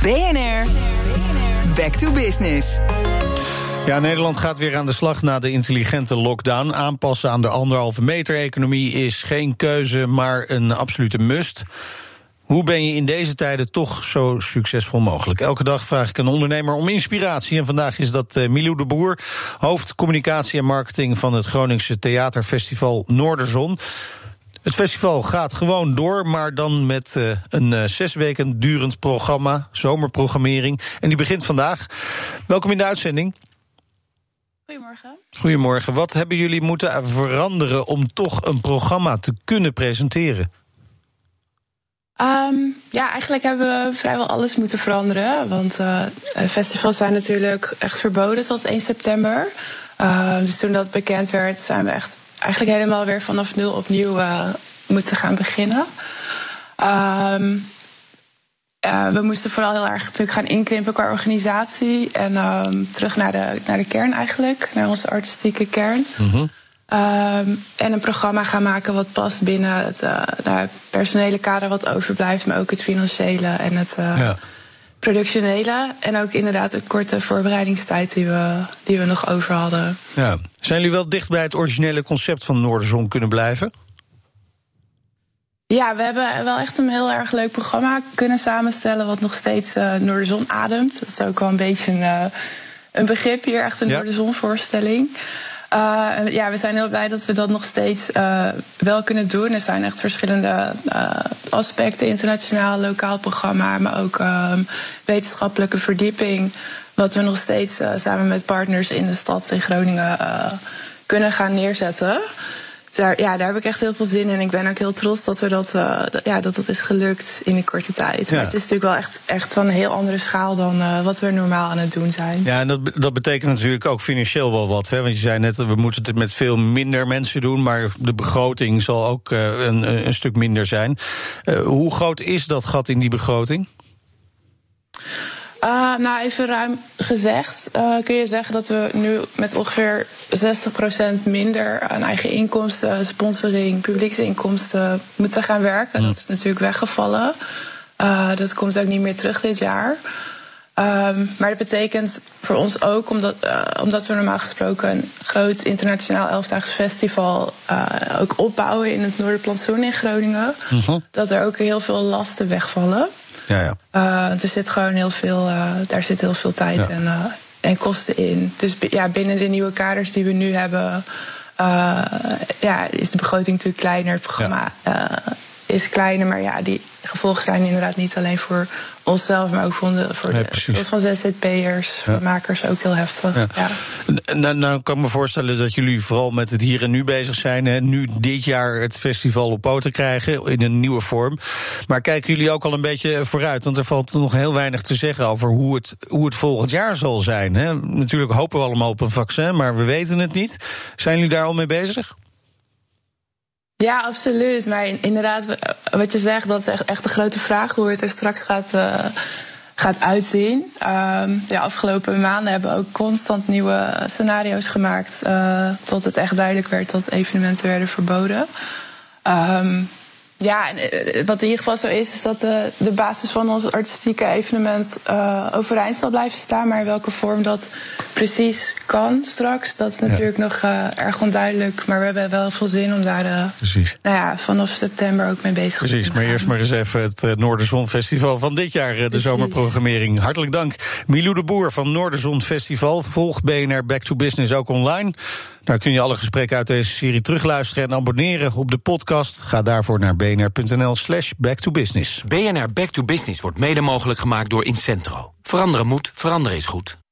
BNR, back to business. Ja, Nederland gaat weer aan de slag na de intelligente lockdown. Aanpassen aan de anderhalve meter economie is geen keuze, maar een absolute must. Hoe ben je in deze tijden toch zo succesvol mogelijk? Elke dag vraag ik een ondernemer om inspiratie. En vandaag is dat uh, Milou de Boer, hoofd communicatie en marketing van het Groningse Theaterfestival Noorderzon. Het festival gaat gewoon door, maar dan met uh, een uh, zes weken durend programma, zomerprogrammering. En die begint vandaag. Welkom in de uitzending. Goedemorgen. Goedemorgen. Wat hebben jullie moeten veranderen om toch een programma te kunnen presenteren? Um, ja, eigenlijk hebben we vrijwel alles moeten veranderen. Want uh, festivals zijn natuurlijk echt verboden tot 1 september. Uh, dus toen dat bekend werd, zijn we echt eigenlijk helemaal weer vanaf nul opnieuw uh, moeten gaan beginnen. Um, uh, we moesten vooral heel erg natuurlijk gaan inkrimpen qua organisatie. En um, terug naar de, naar de kern eigenlijk, naar onze artistieke kern. Mm -hmm. um, en een programma gaan maken wat past binnen het uh, nou, personele kader wat overblijft, maar ook het financiële en het ja. Productionele. En ook inderdaad de korte voorbereidingstijd die we, die we nog over hadden. Ja. Zijn jullie wel dicht bij het originele concept van Noorderzon kunnen blijven? Ja, we hebben wel echt een heel erg leuk programma kunnen samenstellen. wat nog steeds uh, Noorderzon ademt. Dat is ook wel een beetje een, uh, een begrip hier, echt een ja. Noorderzon-voorstelling. Uh, ja, we zijn heel blij dat we dat nog steeds wel kunnen doen. Er zijn echt verschillende aspecten: internationaal, lokaal programma, maar ook um, wetenschappelijke verdieping. Wat we nog steeds samen met partners in de stad in Groningen kunnen gaan neerzetten daar, ja, daar heb ik echt heel veel zin in. Ik ben ook heel trots dat we dat, uh, ja, dat, dat is gelukt in een korte tijd. Ja. Maar het is natuurlijk wel echt, echt van een heel andere schaal dan uh, wat we normaal aan het doen zijn. Ja, en dat, dat betekent natuurlijk ook financieel wel wat. Hè? Want je zei net, we moeten het met veel minder mensen doen. Maar de begroting zal ook uh, een, een stuk minder zijn. hoe groot is dat gat in die begroting? Uh, nou, even ruim gezegd uh, kun je zeggen dat we nu met ongeveer 60% minder aan eigen inkomsten, sponsoring, publieksinkomsten moeten gaan werken. Mm. Dat is natuurlijk weggevallen. Uh, dat komt ook niet meer terug dit jaar. Um, maar dat betekent voor ons ook, omdat, omdat we normaal gesproken een groot internationaal elfdaags festival ook opbouwen in het Noorderplantsoen in Groningen, -hmm. dat er ook heel veel lasten wegvallen. Ja, ja. Uh, er zit gewoon heel veel, uh, daar zit heel veel tijd ja. en, uh, en kosten in. Dus ja, binnen de nieuwe kaders die we nu hebben, ja, is de begroting natuurlijk kleiner. Het programma is kleiner, maar ja, die gevolgen zijn inderdaad niet alleen voor onszelf, maar ook voor de, voor de van ZZP'ers, ja. makers ook heel heftig. Ja. Ja. Nou, nou kan ik me voorstellen dat jullie vooral met het hier en nu bezig zijn. Hè. Nu dit jaar het festival op poten krijgen in een nieuwe vorm. Maar kijken jullie ook al een beetje vooruit? Want er valt nog heel weinig te zeggen over hoe het, hoe het volgend jaar zal zijn. Hè. Natuurlijk hopen we allemaal op een vaccin, maar we weten het niet. Zijn jullie daar al mee bezig? Ja, absoluut. Maar inderdaad, wat je zegt, dat is echt, echt de grote vraag hoe het er straks gaat, uh, gaat uitzien. De afgelopen maanden hebben we ook constant nieuwe scenario's gemaakt. Uh, tot het echt duidelijk werd dat evenementen werden verboden. Um, ja, en wat in ieder geval zo is, is dat de, de basis van ons artistieke evenement uh, overeind zal blijven staan. Maar in welke vorm dat precies kan straks, dat is natuurlijk ja. nog uh, erg onduidelijk. Maar we hebben wel veel zin om daar uh, precies. Nou ja, vanaf september ook mee bezig precies, te zijn. Precies, maar eerst maar eens even het Noorderzon Festival van dit jaar, de precies. zomerprogrammering. Hartelijk dank. Milou de Boer van Noorderzon Festival. Volg BNR Back to Business ook online. Daar kun je alle gesprekken uit deze serie terugluisteren en abonneren op de podcast. Ga daarvoor naar bnr.nl slash back to business. BNR Back to Business wordt mede mogelijk gemaakt door Incentro. Veranderen moet, veranderen is goed.